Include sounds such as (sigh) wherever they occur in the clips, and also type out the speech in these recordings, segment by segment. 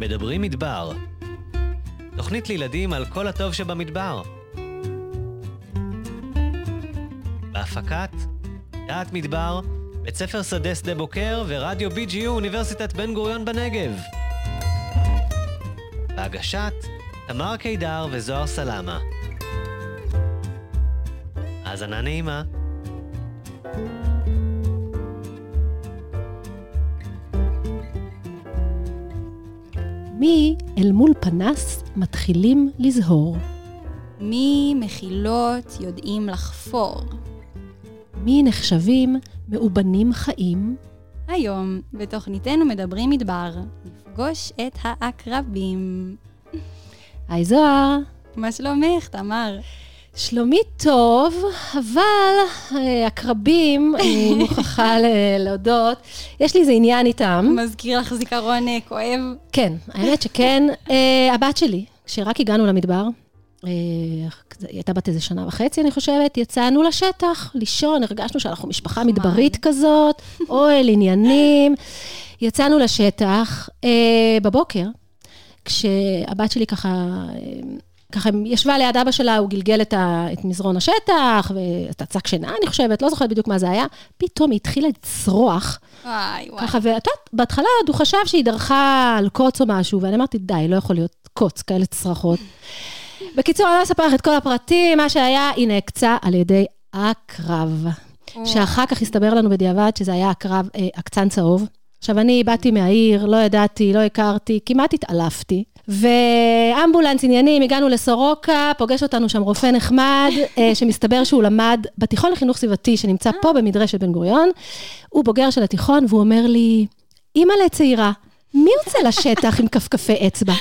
מדברים מדבר. תוכנית לילדים על כל הטוב שבמדבר. בהפקת דעת מדבר, בית ספר שדה שדה בוקר ורדיו BGU אוניברסיטת בן גוריון בנגב. בהגשת תמר קידר וזוהר סלמה. האזנה נעימה. אל מול פנס מתחילים לזהור? מי מחילות יודעים לחפור? מי נחשבים מאובנים חיים? היום, בתוכניתנו מדברים מדבר, נפגוש את העקרבים. היי זוהר. מה שלומך, תמר? שלומי טוב, אבל אה, עקרבים, (laughs) אני מוכרחה להודות, יש לי איזה עניין איתם. מזכיר לך זיכרון אה, כואב? כן, האמת שכן. (laughs) אה, הבת שלי, כשרק הגענו למדבר, אה, היא הייתה בת איזה שנה וחצי, אני חושבת, יצאנו לשטח, לישון, הרגשנו שאנחנו משפחה מדברית כזאת, אוהל, עניינים. יצאנו לשטח אה, בבוקר, כשהבת שלי ככה... ככה ישבה ליד אבא שלה, הוא גלגל את, ה, את מזרון השטח, ואת הצק שינה, אני חושבת, לא זוכרת בדיוק מה זה היה. פתאום היא התחילה לצרוח. וואי, וואי. ככה, ואת יודעת, בהתחלה עוד הוא חשב שהיא דרכה על קוץ או משהו, ואני אמרתי, די, לא יכול להיות קוץ, כאלה צרחות. בקיצור, אני לא אספר לך את כל הפרטים, מה שהיה, היא נעקצה על ידי עקרב. שאחר כך הסתבר לנו בדיעבד שזה היה עקרב, אה, עקצן צהוב. עכשיו, אני באתי מהעיר, לא ידעתי, לא הכרתי, כמעט התעלפתי. ואמבולנס עניינים, הגענו לסורוקה, פוגש אותנו שם רופא נחמד, אה, שמסתבר שהוא למד בתיכון לחינוך סביבתי, שנמצא פה במדרשת בן גוריון. הוא בוגר של התיכון, והוא אומר לי, אימא'לה צעירה, מי יוצא לשטח עם כפכפי אצבע?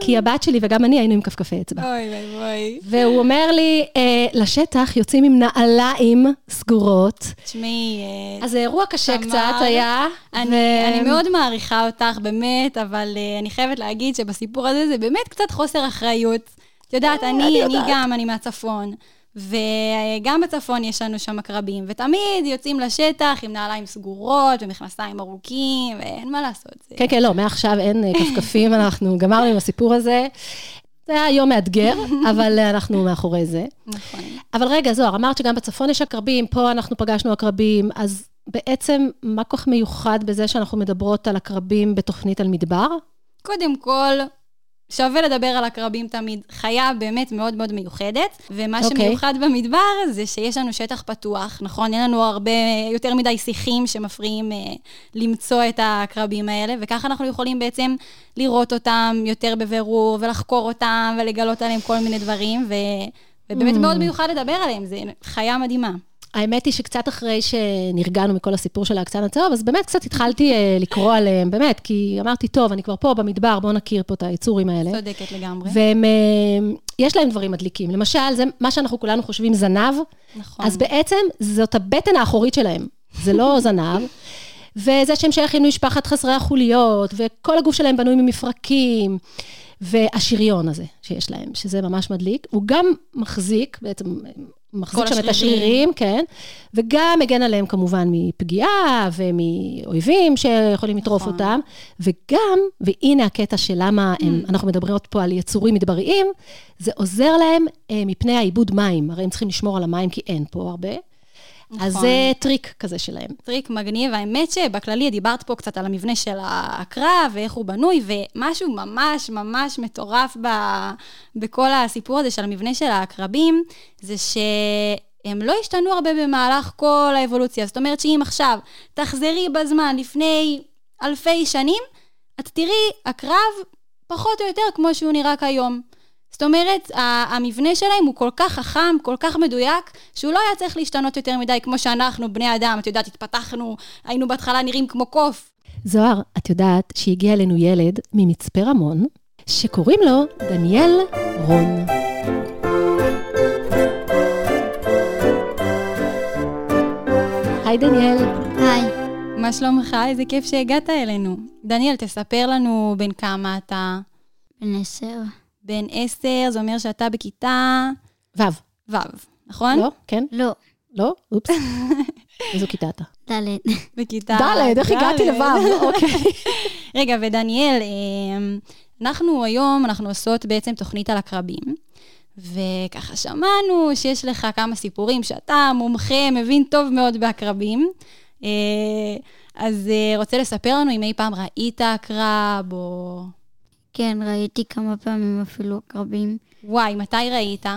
כי הבת שלי וגם אני היינו עם כפכפי אצבע. אוי אוי אוי. והוא אומר לי, אה, לשטח יוצאים עם נעליים סגורות. תשמעי, אה, אז זה אירוע קשה תמר, קצת היה. אני, ו- אני מאוד מעריכה אותך, באמת, אבל uh, אני חייבת להגיד שבסיפור הזה זה באמת קצת חוסר אחריות. את יודעת, אה, אני, אני אני יודעת. גם, אני מהצפון, וגם בצפון יש לנו שם עקרבים, ותמיד יוצאים לשטח עם נעליים סגורות ומכנסיים ארוכים, ואין מה לעשות. זה... כן, כן, לא, מעכשיו אין אה, כפכפים, (laughs) אנחנו גמרנו עם הסיפור הזה. זה היה יום מאתגר, (laughs) אבל אה, אנחנו מאחורי זה. נכון. אבל רגע, זוהר, אמרת שגם בצפון יש עקרבים, פה אנחנו פגשנו עקרבים, אז בעצם, מה כל כך מיוחד בזה שאנחנו מדברות על עקרבים בתוכנית על מדבר? קודם כל, שווה לדבר על עקרבים תמיד. חיה באמת מאוד מאוד מיוחדת, ומה אוקיי. שמיוחד במדבר זה שיש לנו שטח פתוח, נכון? אין לנו הרבה, יותר מדי שיחים שמפריעים אה, למצוא את העקרבים האלה, וככה אנחנו יכולים בעצם לראות אותם יותר בבירור, ולחקור אותם, ולגלות עליהם כל מיני דברים, ו... ובאמת Mm. מאוד מיוחד לדבר עליהם, זה חיה מדהימה. האמת היא שקצת אחרי שנרגענו מכל הסיפור של האקצן הצהוב, אז באמת קצת התחלתי אה, לקרוא עליהם, באמת, כי אמרתי, טוב, אני כבר פה במדבר, בואו נכיר פה את היצורים האלה. צודקת לגמרי. והם, אה, יש להם דברים מדליקים. למשל, זה מה שאנחנו כולנו חושבים זנב, נכון. אז בעצם זאת הבטן האחורית שלהם, זה לא (laughs) זנב. וזה שהם שייכים למשפחת חסרי החוליות, וכל הגוף שלהם בנוי ממפרקים, והשריון הזה שיש להם, שזה ממש מדליק, הוא גם מחזיק, בעצם מחזיק שם את השרירים. השרירים, כן, וגם מגן עליהם כמובן מפגיעה ומאויבים שיכולים לטרוף נכון. אותם, וגם, והנה הקטע של למה הם, אנחנו מדברות פה על יצורים מדבריים, זה עוזר להם אה, מפני איבוד מים, הרי הם צריכים לשמור על המים כי אין פה הרבה. אז נכון. זה טריק כזה שלהם. טריק מגניב, האמת שבכללי דיברת פה קצת על המבנה של העקרב ואיך הוא בנוי, ומשהו ממש ממש מטורף ב, בכל הסיפור הזה של המבנה של העקרבים, זה שהם לא השתנו הרבה במהלך כל האבולוציה. זאת אומרת שאם עכשיו תחזרי בזמן לפני אלפי שנים, את תראי עקרב פחות או יותר כמו שהוא נראה כיום. זאת אומרת, המבנה שלהם הוא כל כך חכם, כל כך מדויק, שהוא לא היה צריך להשתנות יותר מדי כמו שאנחנו, בני אדם, את יודעת, התפתחנו, היינו בהתחלה נראים כמו קוף. זוהר, את יודעת שהגיע אלינו ילד ממצפה רמון, שקוראים לו דניאל רון. היי דניאל. היי. מה שלומך? איזה כיף שהגעת אלינו. דניאל, תספר לנו בין כמה אתה. בן עשר. בן עשר, זה אומר שאתה בכיתה וו. ו', נכון? לא? כן? לא. לא? אופס. (laughs) איזו כיתה אתה? ד'. בכיתה... ד', איך הגעתי. לו'? אוקיי. (laughs) רגע, ודניאל, אה, אנחנו היום, אנחנו עושות בעצם תוכנית על עקרבים, וככה שמענו שיש לך כמה סיפורים שאתה מומחה, מבין טוב מאוד בעקרבים. אה, אז אה, רוצה לספר לנו אם אי פעם ראית עקרב, או... כן, ראיתי כמה פעמים אפילו עקרבים. וואי, מתי ראית? אה,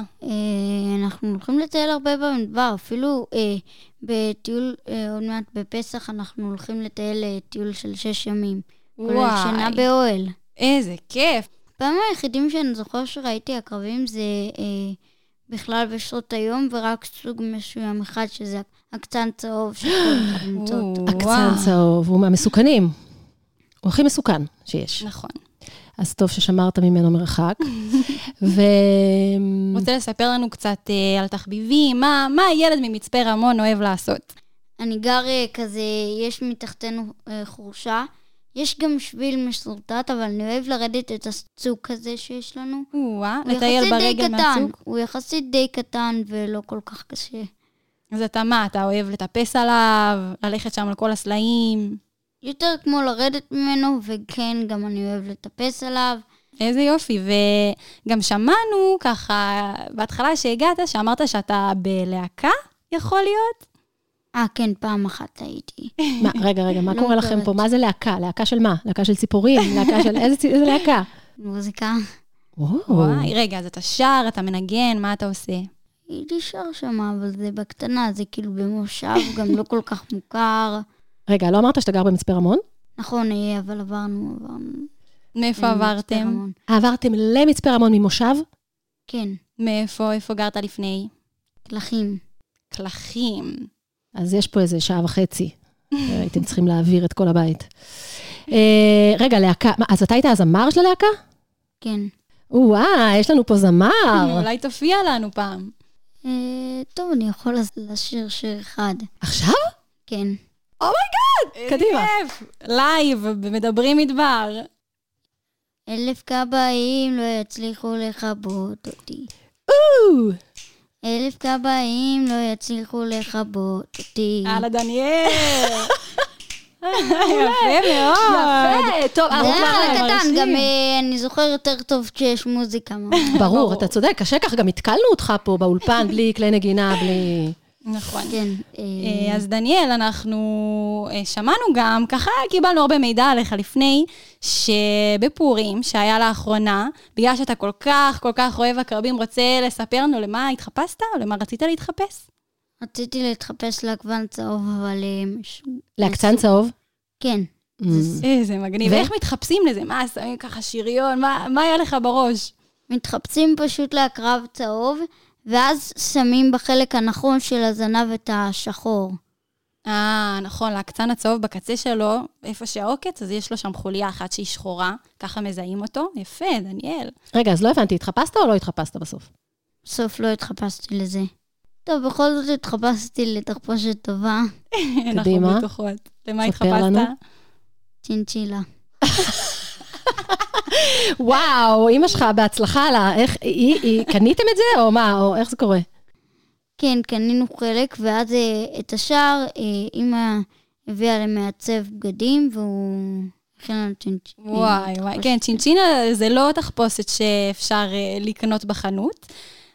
אנחנו הולכים לטייל הרבה במדבר, אפילו אה, בטיול, אה, עוד מעט בפסח, אנחנו הולכים לטייל אה, טיול של שש ימים. כולל שינה באוהל. איזה כיף. הפעם היחידים שאני זוכר שראיתי עקרבים זה אה, בכלל בשעות היום, ורק סוג מסוים אחד, שזה הקצן צהוב שכל אחד (gasps) למצוא אותו. הקצן צהוב, הוא מהמסוכנים. הוא הכי מסוכן שיש. נכון. אז טוב ששמרת ממנו מרחק. (laughs) ו... רוצה לספר לנו קצת אה, על תחביבים? מה, מה הילד ממצפה רמון אוהב לעשות? אני גר אה, כזה, יש מתחתנו אה, חורשה. יש גם שביל משורטט, אבל אני אוהב לרדת את הצוק הזה שיש לנו. או-אה, הוא לטייל ברגל קטן. מהצוק? הוא יחסית די קטן ולא כל כך קשה. אז אתה מה, אתה אוהב לטפס עליו, ללכת שם על כל הסלעים? יותר כמו לרדת ממנו, וכן, גם אני אוהב לטפס עליו. איזה יופי, וגם שמענו ככה, בהתחלה שהגעת, שאמרת שאתה בלהקה, יכול להיות? אה, כן, פעם אחת הייתי. מה, רגע, רגע, מה לא קורה לכם פה? מה זה להקה? להקה של מה? להקה של ציפורים? להקה של... איזה להקה? מוזיקה. וואי, רגע, אז אתה שר, אתה מנגן, מה אתה עושה? הייתי שר שם, אבל זה בקטנה, זה כאילו במושב, גם לא כל כך מוכר. רגע, לא אמרת שאתה גר במצפה רמון? נכון, אה, אבל עברנו, עברנו. מאיפה למצפה עברתם? עברתם למצפה רמון ממושב? כן, מאיפה, איפה גרת לפני? קלחים. קלחים. אז יש פה איזה שעה וחצי. (laughs) הייתם צריכים להעביר את כל הבית. אה, רגע, להקה, אז אתה היית הזמר של הלהקה? כן. וואו, יש לנו פה זמר. (laughs) אולי תופיע לנו פעם. אה, טוב, אני יכול לשיר שיר אחד. עכשיו? כן. קדימה. איזה כיף. לייב, מדברים מדבר. אלף כבאים לא יצליחו לכבות אותי. או, אלף כבאים לא יצליחו לכבות אותי. הלאה, דניאל. (laughs) יפה מאוד. יפה, טוב, זה אנחנו היה כבר- קטן, מרשים. גם אה, אני זוכר יותר טוב כשיש מוזיקה. ברור, אתה צודק, קשה כך, גם התקלנו אותך פה באולפן, בלי כלי נגינה, בלי... נכון. כן. אה, אה, אז דניאל, אנחנו אה, שמענו גם, ככה קיבלנו הרבה מידע עליך לפני, שבפורים, שהיה לאחרונה, בגלל שאתה כל כך, כל כך אוהב עקרבים, רוצה לספר לנו למה התחפשת, או למה רצית להתחפש? רציתי להתחפש לעקבן צהוב, אבל... להקצן צהוב? כן. Mm. איזה מגניב. ו- איך מתחפשים לזה? מה, שמים ככה שריון? מה מה היה לך בראש? מתחפשים פשוט לעקרב צהוב, ואז שמים בחלק הנכון של הזנב את השחור. אה, נכון, להקצן הצהוב בקצה שלו, איפה שהעוקץ, אז יש לו שם חוליה אחת שהיא שחורה, ככה מזהים אותו. יפה, דניאל. רגע, אז לא הבנתי, התחפשת או לא התחפשת בסוף? בסוף לא התחפשתי לזה. טוב, בכל זאת התחפשתי לתחפושת טובה, (laughs) קדימה. אנחנו בטוחות. למה התחפשת? צ'ינצ'ילה. (laughs) וואו, אמא שלך, בהצלחה לה, איך, היא, היא, קניתם את זה, או מה, או איך זה קורה? כן, קנינו חלק, ואז אה, את השאר אה, אמא הביאה למעצב בגדים, והוא הכין לנו צ'ינצ'ילה. וואי, וואי, כן, צ'ינצ'ינה זה לא תחפושת שאפשר אה, לקנות בחנות.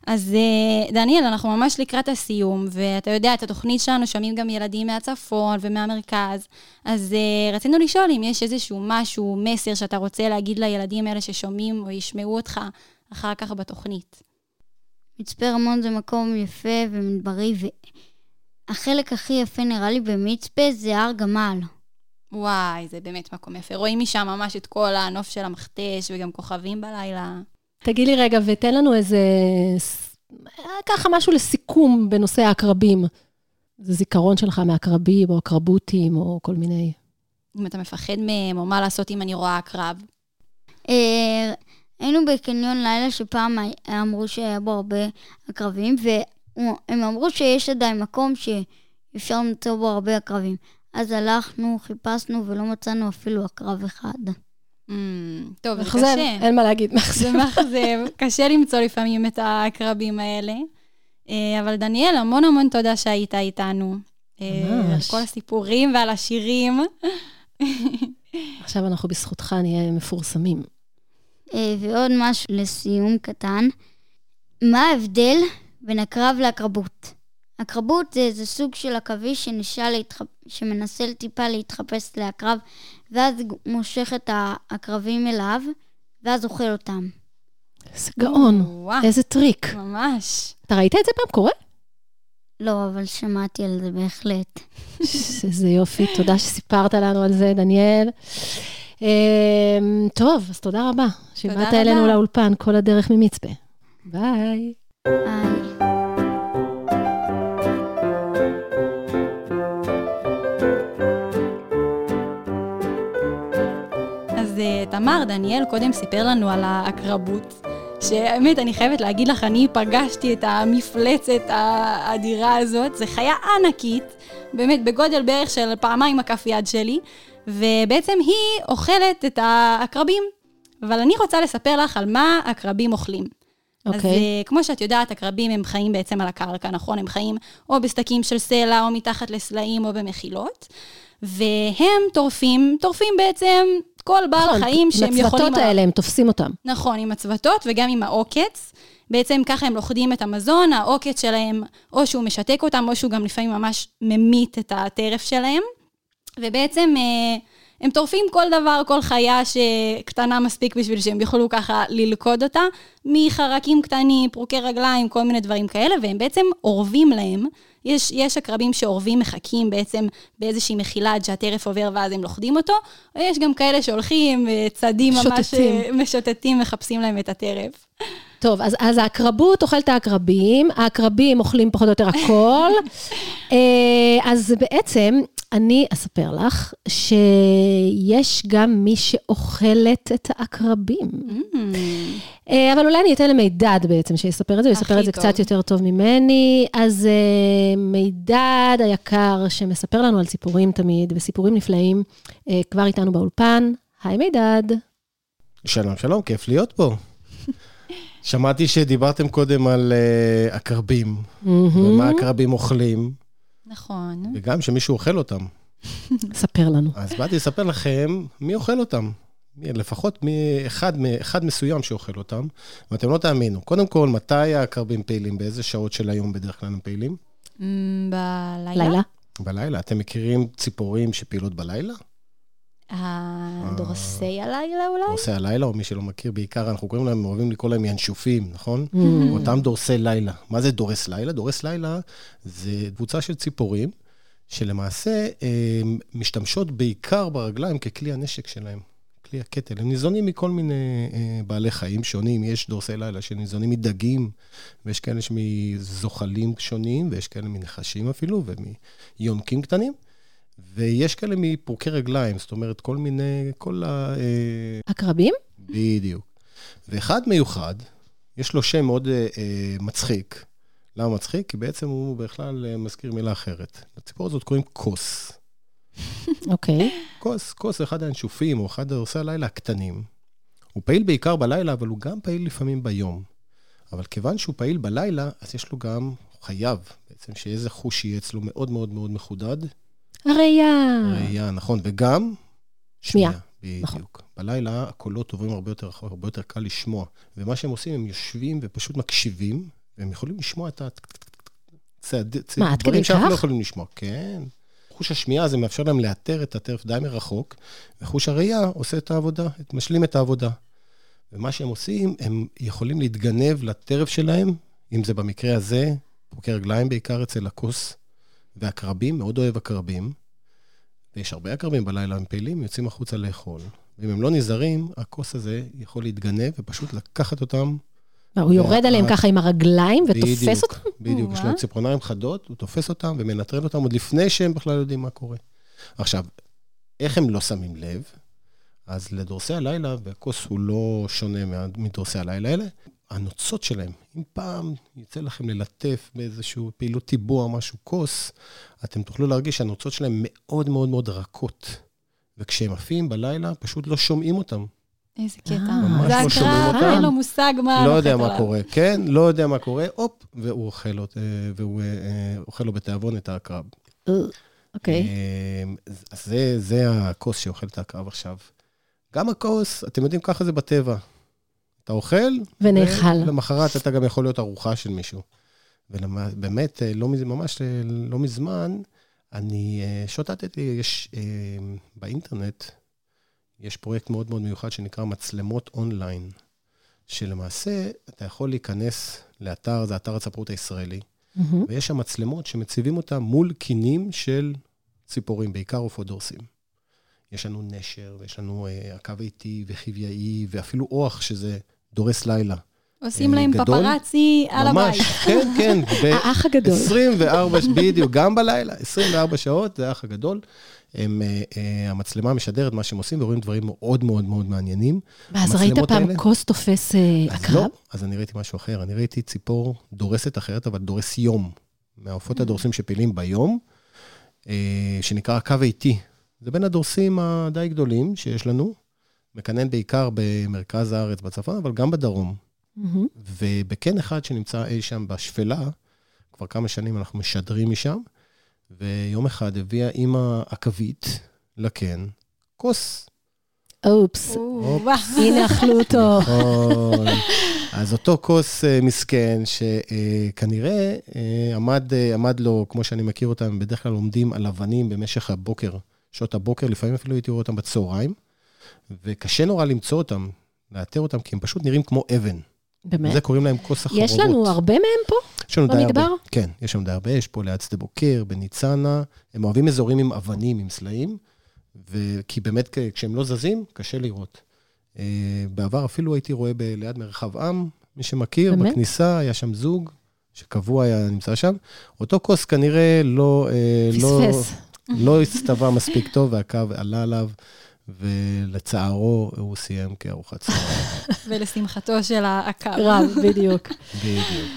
אז אה, דניאל, אנחנו ממש לקראת הסיום, ואתה יודע, את התוכנית שלנו שומעים גם ילדים מהצפון ומהמרכז, אז אה, רצינו לשאול אם יש איזשהו משהו, מסר שאתה רוצה להגיד לילדים האלה ששומעים או ישמעו אותך אחר כך בתוכנית. מצפה רמון זה מקום יפה ומדברי, והחלק הכי יפה נראה לי במצפה זה הר גמל. וואי, זה באמת מקום יפה. רואים משם ממש את כל הנוף של המכתש וגם כוכבים בלילה. תגיד לי רגע, ותן לנו איזה, ככה משהו לסיכום בנושא העקרבים. זה זיכרון שלך מעקרבים, או עקרבותים, או כל מיני... אם אתה מפחד מהם, או מה לעשות אם אני רואה עקרב. אה, היינו בקניון לילה שפעם אמרו שהיה בו הרבה עקרבים, והם אמרו שיש עדיין מקום שאפשר למצוא בו הרבה עקרבים. אז הלכנו, חיפשנו ולא מצאנו אפילו עקרב אחד. Mm, טוב, זה קשה. אין מה להגיד, מאכזב. זה מאכזב, (laughs) קשה למצוא לפעמים את העקרבים האלה. אה, אבל דניאל, המון המון תודה שהיית איתנו. אה, על ממש. כל הסיפורים ועל השירים. (laughs) עכשיו אנחנו בזכותך נהיה מפורסמים. אה, ועוד משהו לסיום קטן, מה ההבדל בין הקרב להקרבות? העקרבוט זה איזה סוג של עכביש. שמנסה טיפה להתחפש לעקרב, ואז מושך את העקרבים אליו, ואז אוכל אותם. איזה גאון, איזה טריק. ממש. אתה ראית את זה פעם קורה? לא, אבל שמעתי על זה בהחלט. (laughs) איזה יופי, תודה שסיפרת לנו על זה, דניאל. אמ, טוב, אז תודה רבה שבאת רבה. אלינו לאולפן כל הדרך ממצפה. ביי. ביי. תמר, דניאל קודם סיפר לנו על העקרבות, שהאמת, אני חייבת להגיד לך, אני פגשתי את המפלצת האדירה הזאת, זו חיה ענקית, באמת בגודל בערך של פעמיים הכף יד שלי, ובעצם היא אוכלת את העקרבים. אבל אני רוצה לספר לך על מה עקרבים אוכלים. אז אוקיי. אה, כמו שאת יודעת, עקרבים הם חיים בעצם על הקרקע, נכון? הם חיים או בשקים של סלע, או מתחת לסלעים, או במחילות. והם טורפים, טורפים בעצם כל בעל נכון, חיים שהם עם יכולים... הצוותות האלה, הם תופסים אותם. נכון, עם הצוותות וגם עם העוקץ. בעצם ככה הם לוכדים את המזון, העוקץ שלהם, או שהוא משתק אותם, או שהוא גם לפעמים ממש ממית את הטרף שלהם. ובעצם אה, הם טורפים כל דבר, כל חיה שקטנה מספיק בשביל שהם יוכלו ככה ללכוד אותה, מחרקים קטנים, פרוקי רגליים, כל מיני דברים כאלה, והם בעצם אורבים להם. יש, יש עקרבים שאורבים מחכים בעצם באיזושהי מחילה עד שהטרף עובר ואז הם לוכדים אותו, או יש גם כאלה שהולכים, אה, צדים ממש. אה, משוטטים, מחפשים להם את הטרף. טוב, אז, אז העקרבות אוכלת העקרבים, העקרבים אוכלים פחות או יותר הכל. (laughs) אה, אז בעצם, אני אספר לך שיש גם מי שאוכלת את העקרבים. אה, אבל אולי אני אתן למידד בעצם שיספר את זה, הוא יספר את זה טוב. קצת יותר טוב ממני. אז אה, מידד היקר שמספר לנו על סיפורים תמיד, וסיפורים נפלאים, אה, כבר איתנו באולפן. היי מידד. שלום, שלום, כיף להיות פה. שמעתי שדיברתם קודם על uh, עקרבים, ומה עקרבים אוכלים, נכון. וגם שמישהו אוכל אותם. (laughs) ספר לנו. אז באתי לספר לכם מי אוכל אותם. מי- לפחות מאחד, אחד מסוים שאוכל אותם, ואתם לא תאמינו. קודם כל, מתי העקרבים פעילים? באיזה שעות של היום בדרך כלל הם פעילים? אמ, בלילה? לילה? בלילה. אתם מכירים ציפורים שפעילות בלילה? הדורסי הלילה אולי? דורסי הלילה, או מי שלא מכיר, בעיקר אנחנו קוראים להם, אוהבים לקרוא להם ינשופים, נכון? Mm. אותם דורסי לילה. מה זה דורס לילה? דורס לילה זה קבוצה של ציפורים, שלמעשה אה, משתמשות בעיקר ברגליים ככלי הנשק שלהם, כלי הקטל. הם ניזונים מכל מיני אה, בעלי חיים שונים. יש דורסי לילה שניזונים מדגים, ויש כאלה מזוחלים שונים, ויש כאלה מנחשים אפילו, ומיונקים קטנים. ויש כאלה מפרוקי רגליים, זאת אומרת, כל מיני, כל ה... אה, עקרבים? בדיוק. ואחד מיוחד, יש לו שם מאוד אה, אה, מצחיק. למה מצחיק? כי בעצם הוא בכלל אה, מזכיר מילה אחרת. לציפור הזאת קוראים כוס. אוקיי. כוס, כוס זה אחד האנשופים, או אחד עושה הלילה הקטנים. הוא פעיל בעיקר בלילה, אבל הוא גם פעיל לפעמים ביום. אבל כיוון שהוא פעיל בלילה, אז יש לו גם, הוא חייב בעצם שאיזה חוש יהיה אצלו מאוד מאוד מאוד מחודד. הראייה. ראייה, נכון, וגם שמיעה. בדיוק. נכון. בלילה הקולות עוברים הרבה יותר הרבה יותר קל לשמוע. ומה שהם עושים, הם יושבים ופשוט מקשיבים, והם יכולים לשמוע את הצעד... מה, עד כדי דברים שאנחנו כך? לא יכולים לשמוע. כן. חוש השמיעה הזה מאפשר להם לאתר את הטרף די מרחוק, וחוש הראייה עושה את העבודה, את- משלים את העבודה. ומה שהם עושים, הם יכולים להתגנב לטרף שלהם, אם זה במקרה הזה, פרוקי רגליים בעיקר אצל הכוס, ועקרבים, מאוד אוהב עקרבים. ויש הרבה עקרבים בלילה, הם פעילים, יוצאים החוצה לאכול. ואם הם לא נזהרים, הכוס הזה יכול להתגנב ופשוט לקחת אותם. מה, הוא יורד עליהם ככה עם הרגליים ותופס בדיוק, אותם? בדיוק, יש להם. ציפורניים חדות, הוא תופס אותם ומנטרל אותם עוד לפני שהם בכלל יודעים מה קורה. עכשיו, איך הם לא שמים לב? אז לדורסי הלילה, והכוס הוא לא שונה מדורסי הלילה האלה, הנוצות שלהם, אם פעם יצא לכם ללטף באיזושהי פעילות טיבוע, משהו כוס, אתם תוכלו להרגיש שהנוצות שלהם מאוד מאוד מאוד רכות. וכשהם עפים בלילה, פשוט לא שומעים אותם. איזה קטע. אה, ממש זה לא שומעים אותם. אין לו מושג מה... לא יודע מה. קורה, כן? לא יודע מה קורה, הופ, והוא אוכל, אה, אה, לו בתיאבון את העקרב. אוקיי. אמ, זה הכוס שאוכל את העקרב עכשיו. גם הכוס, אתם יודעים, ככה זה בטבע. אתה אוכל, ונאכל. ולמחרת אתה גם יכול להיות ארוחה של מישהו. ובאמת, לא, מז- ממש אה, לא מזמן, אני אה, שוטטתי, יש אה, באינטרנט, יש פרויקט מאוד מאוד מיוחד שנקרא מצלמות אונליין, שלמעשה אתה יכול להיכנס לאתר, זה אתר הצפרות הישראלי, מהמם. ויש שם מצלמות שמציבים אותם מול קינים של ציפורים, בעיקר עופות דורסים. יש לנו נשר, ויש לנו אה, עקב איטי וחיוויאי, ואפילו אוח, שזה דורס לילה. עושים אה, להם גדול? פפרצי על ממש, הבית. (laughs) כן, כן. (laughs) ב- האח הגדול. 24, בדיוק, גם בלילה, 24 שעות, זה האח הגדול. הם, אה, אה, המצלמה משדרת מה שהם עושים, ורואים דברים מאוד מאוד מאוד מעניינים. ואז ראית פעם האלה- כוס תופס אה, אז עקרב? לא, אז אני ראיתי משהו אחר. אני ראיתי ציפור דורסת אחרת, אבל דורס יום. מהעופות הדורסים שפעילים ביום, אה, שנקרא הקו איטי. זה בין הדורסים הדי גדולים שיש לנו, מקנן בעיקר במרכז הארץ, בצפון, אבל גם בדרום. מהמם. ובקן אחד שנמצא אי שם בשפלה, כבר כמה שנים אנחנו משדרים משם, ויום אחד הביאה אימא עכבית לקן, כוס. אופס. (laughs) הנה אכלו אותו. נכון. אז אותו כוס אה, מסכן, שכנראה עמד, אה, עמד לו, כמו שאני מכיר אותם, בדרך כלל עומדים על אבנים במשך הבוקר, שעות הבוקר, לפעמים אפילו הייתי רואה אותם בצהריים, וקשה נורא למצוא אותם, לאתר אותם, כי הם פשוט נראים כמו אבן. באמת? וזה קוראים להם כוס החרובות. יש לנו הרבה מהם פה? יש לנו די הרבה. כן, יש לנו די הרבה, יש פה ליד שדה בוקר, בניצנה. הם אוהבים אזורים עם אבנים, עם סלעים, ו... כי באמת כשהם לא זזים, קשה לראות. אה, בעבר אפילו הייתי רואה ב... ליד מרחב עם, מי שמכיר, באמת? בכניסה היה שם זוג שקבוע היה נמצא שם. אותו כוס כנראה לא, אה, לא, פספס. לא הסתווה מספיק טוב, והקו עלה עליו, ולצערו הוא סיים כארוחת צהריים. (laughs) ולשמחתו של העקב. רב, בדיוק. בדיוק.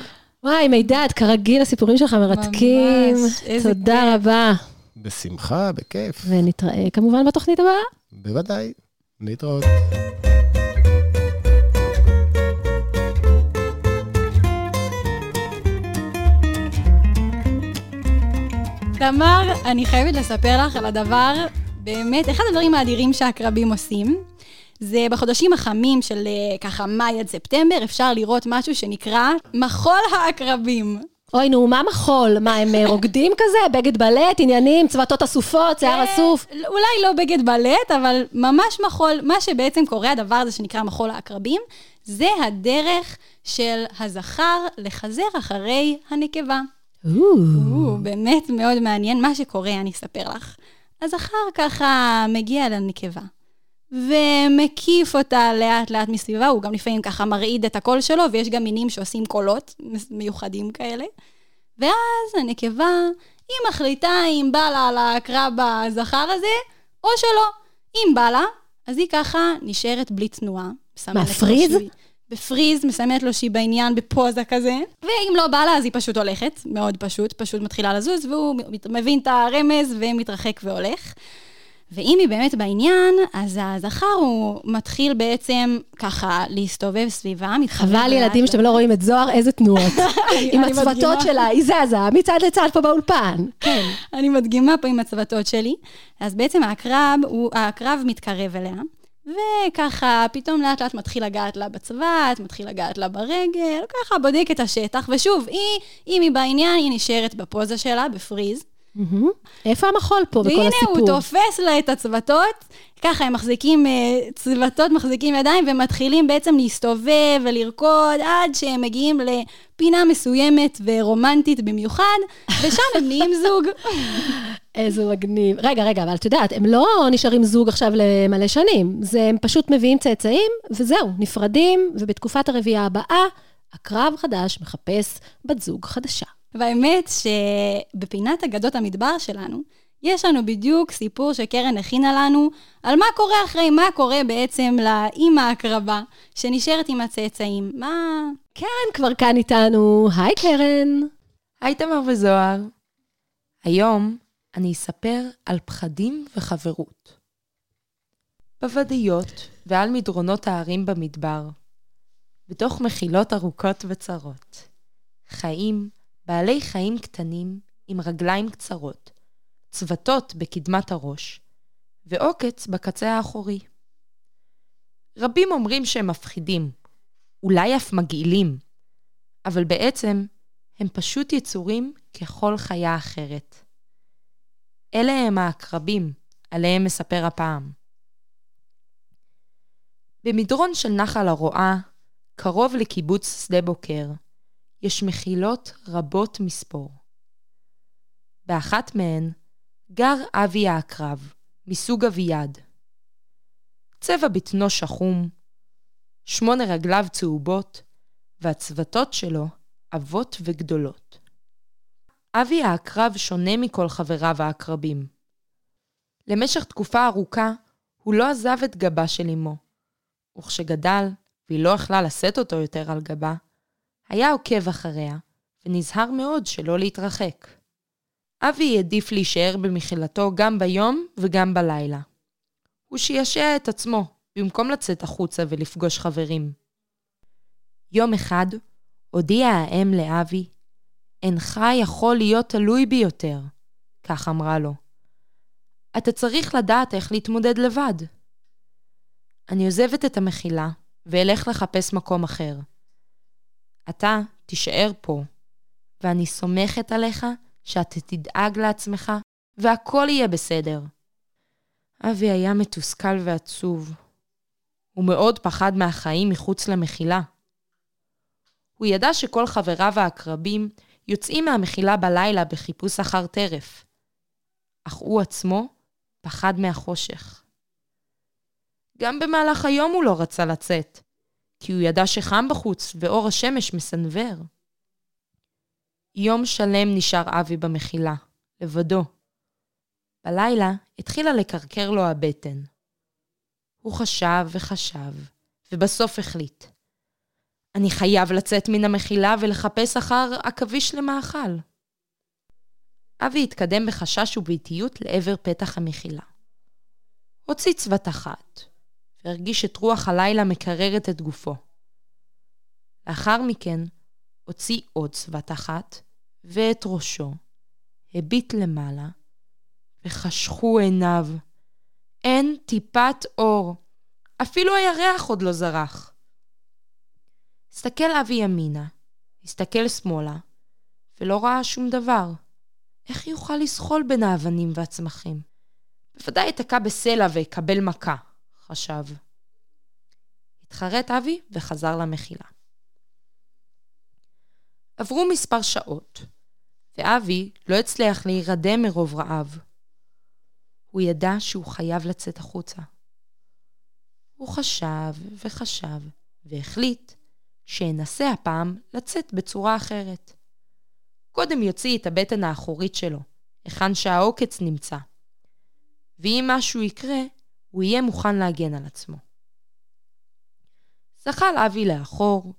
וואי, מידד, כרגיל, הסיפורים שלך מרתקים. ממש, איזה תודה כיף. רבה. בשמחה, בכיף. ונתראה כמובן בתוכנית הבאה. בוודאי. להתראות. תמר, אני חייבת לספר לך על הדבר, באמת, אחד הדברים האדירים שהעקרבים עושים, זה בחודשים החמים של אה, ככה מאי עד ספטמבר, אפשר לראות משהו שנקרא מחול העקרבים. אוי, נו, מה מחול? מה, הם אה, רוקדים כזה? בגד בלט, עניינים, צוותות אסופות, שיער אסוף? אה, אולי לא בגד בלט, אבל ממש מחול. מה שבעצם קורה, הדבר הזה שנקרא מחול העקרבים, זה הדרך של הזכר לחזר אחרי הנקבה. או, באמת מאוד מעניין. מה שקורה, אני אספר לך. הזכר ככה מגיע לנקבה, ומקיף אותה לאט לאט מסביבה, הוא גם לפעמים ככה מרעיד את הקול שלו, ויש גם מינים שעושים קולות מיוחדים כאלה. ואז הנקבה, היא מחליטה אם בא לה על העקרב הזכר הזה, או שלא. אם בא לה, אז היא ככה נשארת בלי תנועה. מסמנת לו פריז? שהיא- בפריז, מסמנת לו שהיא בעניין, בפוזה כזה. ואם לא בא לה, אז היא פשוט הולכת, מאוד פשוט, פשוט מתחילה לזוז, והוא מבין את הרמז ומתרחק והולך. ואם היא באמת בעניין, אז הזכר הוא מתחיל בעצם ככה להסתובב סביבה, מתחבב חבל ילדים. שאתם לא רואים את זוהר, איזה תנועות. (laughs) עם הצוותות. שלה, היא זזה מצד לצד פה באולפן. כן. אני מדגימה פה עם הצוותות שלי. אז בעצם העקרב, הוא, העקרב מתקרב אליה, וככה פתאום לאט לאט מתחיל לגעת לה בצוות, מתחיל לגעת לה ברגל, ככה בודק את השטח, ושוב, היא, אם היא בעניין, היא נשארת בפוזה שלה, בפריז. איפה המחול פה בכל והנה הסיפור? הוא תופס לה את הצוותות, ככה הם מחזיקים, אה, צוותות מחזיקים ידיים ומתחילים בעצם להסתובב ולרקוד עד שהם מגיעים לפינה מסוימת ורומנטית במיוחד, ושם הם נהיים (laughs) זוג. איזה מגניב. רגע, רגע, אבל את יודעת, הם לא נשארים זוג עכשיו למלא שנים. זה הם פשוט מביאים צאצאים, וזהו, נפרדים, ובתקופת הרביעייה הבאה, הקרב חדש מחפש בת זוג חדשה. והאמת שבפינת אגדות המדבר שלנו, יש לנו בדיוק סיפור שקרן הכינה לנו על מה קורה אחרי, מה קורה בעצם לאימא הקרבה שנשארת עם הצאצאים. מה... קרן כבר כאן איתנו. היי, קרן. היי תמר וזוהר. היום אני אספר על פחדים וחברות. בוודיות ועל מדרונות ההרים במדבר, בתוך מחילות ארוכות וצרות, חיים בעלי חיים קטנים עם רגליים קצרות, צוותות בקדמת הראש, ועוקץ בקצה האחורי. רבים אומרים שהם מפחידים, אולי אף מגעילים, אבל בעצם הם פשוט יצורים ככל חיה אחרת. אלה הם העקרבים, עליהם מספר הפעם. במדרון של נחל הרועה, קרוב לקיבוץ שדה בוקר, יש מחילות רבות מספור. באחת מהן גר אבי העקרב, מסוג אביעד. צבע בטנו שחום, שמונה רגליו צהובות, והצוותות שלו עבות וגדולות. אבי העקרב שונה מכל חבריו העקרבים. למשך תקופה ארוכה הוא לא עזב את גבה של אמו, וכשגדל, והיא לא יכלה לשאת אותו יותר על גבה, היה עוקב אחריה, ונזהר מאוד שלא להתרחק. אבי העדיף להישאר במחילתו גם ביום וגם בלילה. הוא שישע את עצמו, במקום לצאת החוצה ולפגוש חברים. יום אחד הודיעה האם לאבי, אינך יכול להיות תלוי בי יותר, כך אמרה לו. אתה צריך לדעת איך להתמודד לבד. אני עוזבת את המחילה ואלך לחפש מקום אחר. אתה תישאר פה, ואני סומכת עליך שאתה תדאג לעצמך, והכל יהיה בסדר. אבי היה מתוסכל ועצוב. הוא מאוד פחד מהחיים מחוץ למחילה. הוא ידע שכל חבריו העקרבים יוצאים מהמחילה בלילה בחיפוש אחר טרף, אך הוא עצמו פחד מהחושך. גם במהלך היום הוא לא רצה לצאת, כי הוא ידע שחם בחוץ ואור השמש מסנוור. יום שלם נשאר אבי במחילה, לבדו. בלילה התחילה לקרקר לו הבטן. הוא חשב וחשב, ובסוף החליט. אני חייב לצאת מן המחילה ולחפש אחר עכביש למאכל. אבי התקדם בחשש ובאיטיות לעבר פתח המחילה. הוציא צבת אחת, והרגיש את רוח הלילה מקררת את גופו. לאחר מכן הוציא עוד צבת אחת, ואת ראשו, הביט למעלה, וחשכו עיניו. אין טיפת אור, אפילו הירח עוד לא זרח. הסתכל אבי ימינה, הסתכל שמאלה, ולא ראה שום דבר. איך יוכל לזחול בין האבנים והצמחים? בוודאי אתקע בסלע ואקבל מכה, חשב. התחרט אבי וחזר למחילה. עברו מספר שעות, ואבי לא הצליח להירדם מרוב רעב. הוא ידע שהוא חייב לצאת החוצה. הוא חשב וחשב, והחליט שינסה הפעם לצאת בצורה אחרת. קודם יוציא את הבטן האחורית שלו, היכן שהעוקץ נמצא. ואם משהו יקרה, הוא יהיה מוכן להגן על עצמו. זחל אבי לאחור,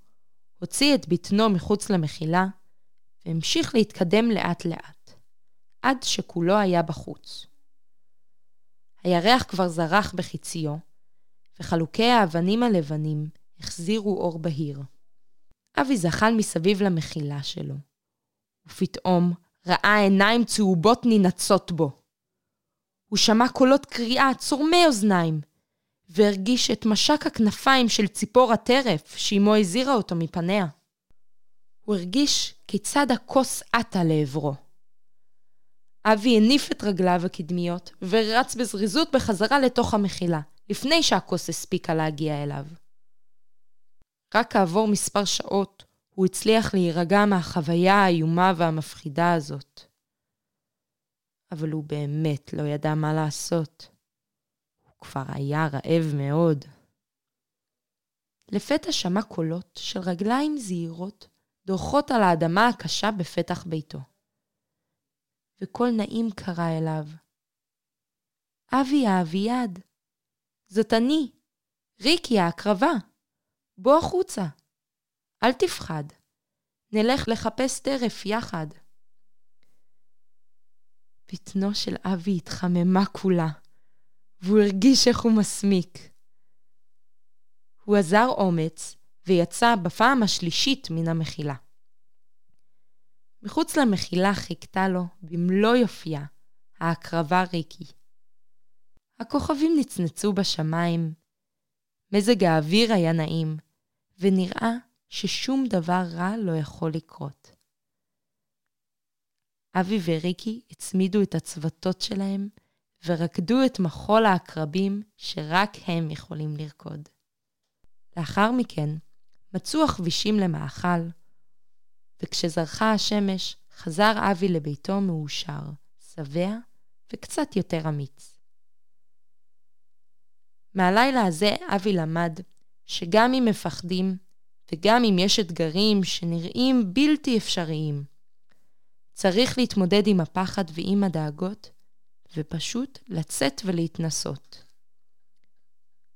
הוציא את בטנו מחוץ למחילה, והמשיך להתקדם לאט-לאט, עד שכולו היה בחוץ. הירח כבר זרח בחיציו, וחלוקי האבנים הלבנים החזירו אור בהיר. אבי זחל מסביב למחילה שלו, ופתאום ראה עיניים צהובות ננצות בו. הוא שמע קולות קריאה צורמי אוזניים, והרגיש את משק הכנפיים של ציפור הטרף שאמו הזהירה אותו מפניה. הוא הרגיש כיצד הכוס עטה לעברו. אבי הניף את רגליו הקדמיות ורץ בזריזות בחזרה לתוך המחילה, לפני שהכוס הספיקה להגיע אליו. רק כעבור מספר שעות הוא הצליח להירגע מהחוויה האיומה והמפחידה הזאת. אבל הוא באמת לא ידע מה לעשות. הוא כבר היה רעב מאוד. לפתע שמע קולות של רגליים זהירות דורכות על האדמה הקשה בפתח ביתו. וקול נעים קרא אליו. אבי האביעד, זאת אני, ריקי ההקרבה. בוא החוצה. אל תפחד. נלך לחפש טרף יחד. בטנו של אבי התחממה כולה, והוא הרגיש איך הוא מסמיק. הוא עזר אומץ ויצא בפעם השלישית מן המחילה. מחוץ למחילה חיכתה לו, במלוא יופייה, ההקרבה ריקי. הכוכבים נצנצו בשמיים, מזג האוויר היה נעים, ונראה ששום דבר רע לא יכול לקרות. אבי וריקי הצמידו את הצוותות שלהם ורקדו את מחול העקרבים שרק הם יכולים לרקוד. לאחר מכן מצאו הכבישים למאכל, וכשזרחה השמש חזר אבי לביתו מאושר, שבע וקצת יותר אמיץ. מהלילה הזה אבי למד שגם אם מפחדים, וגם אם יש אתגרים שנראים בלתי אפשריים, צריך להתמודד עם הפחד ועם הדאגות, ופשוט לצאת ולהתנסות.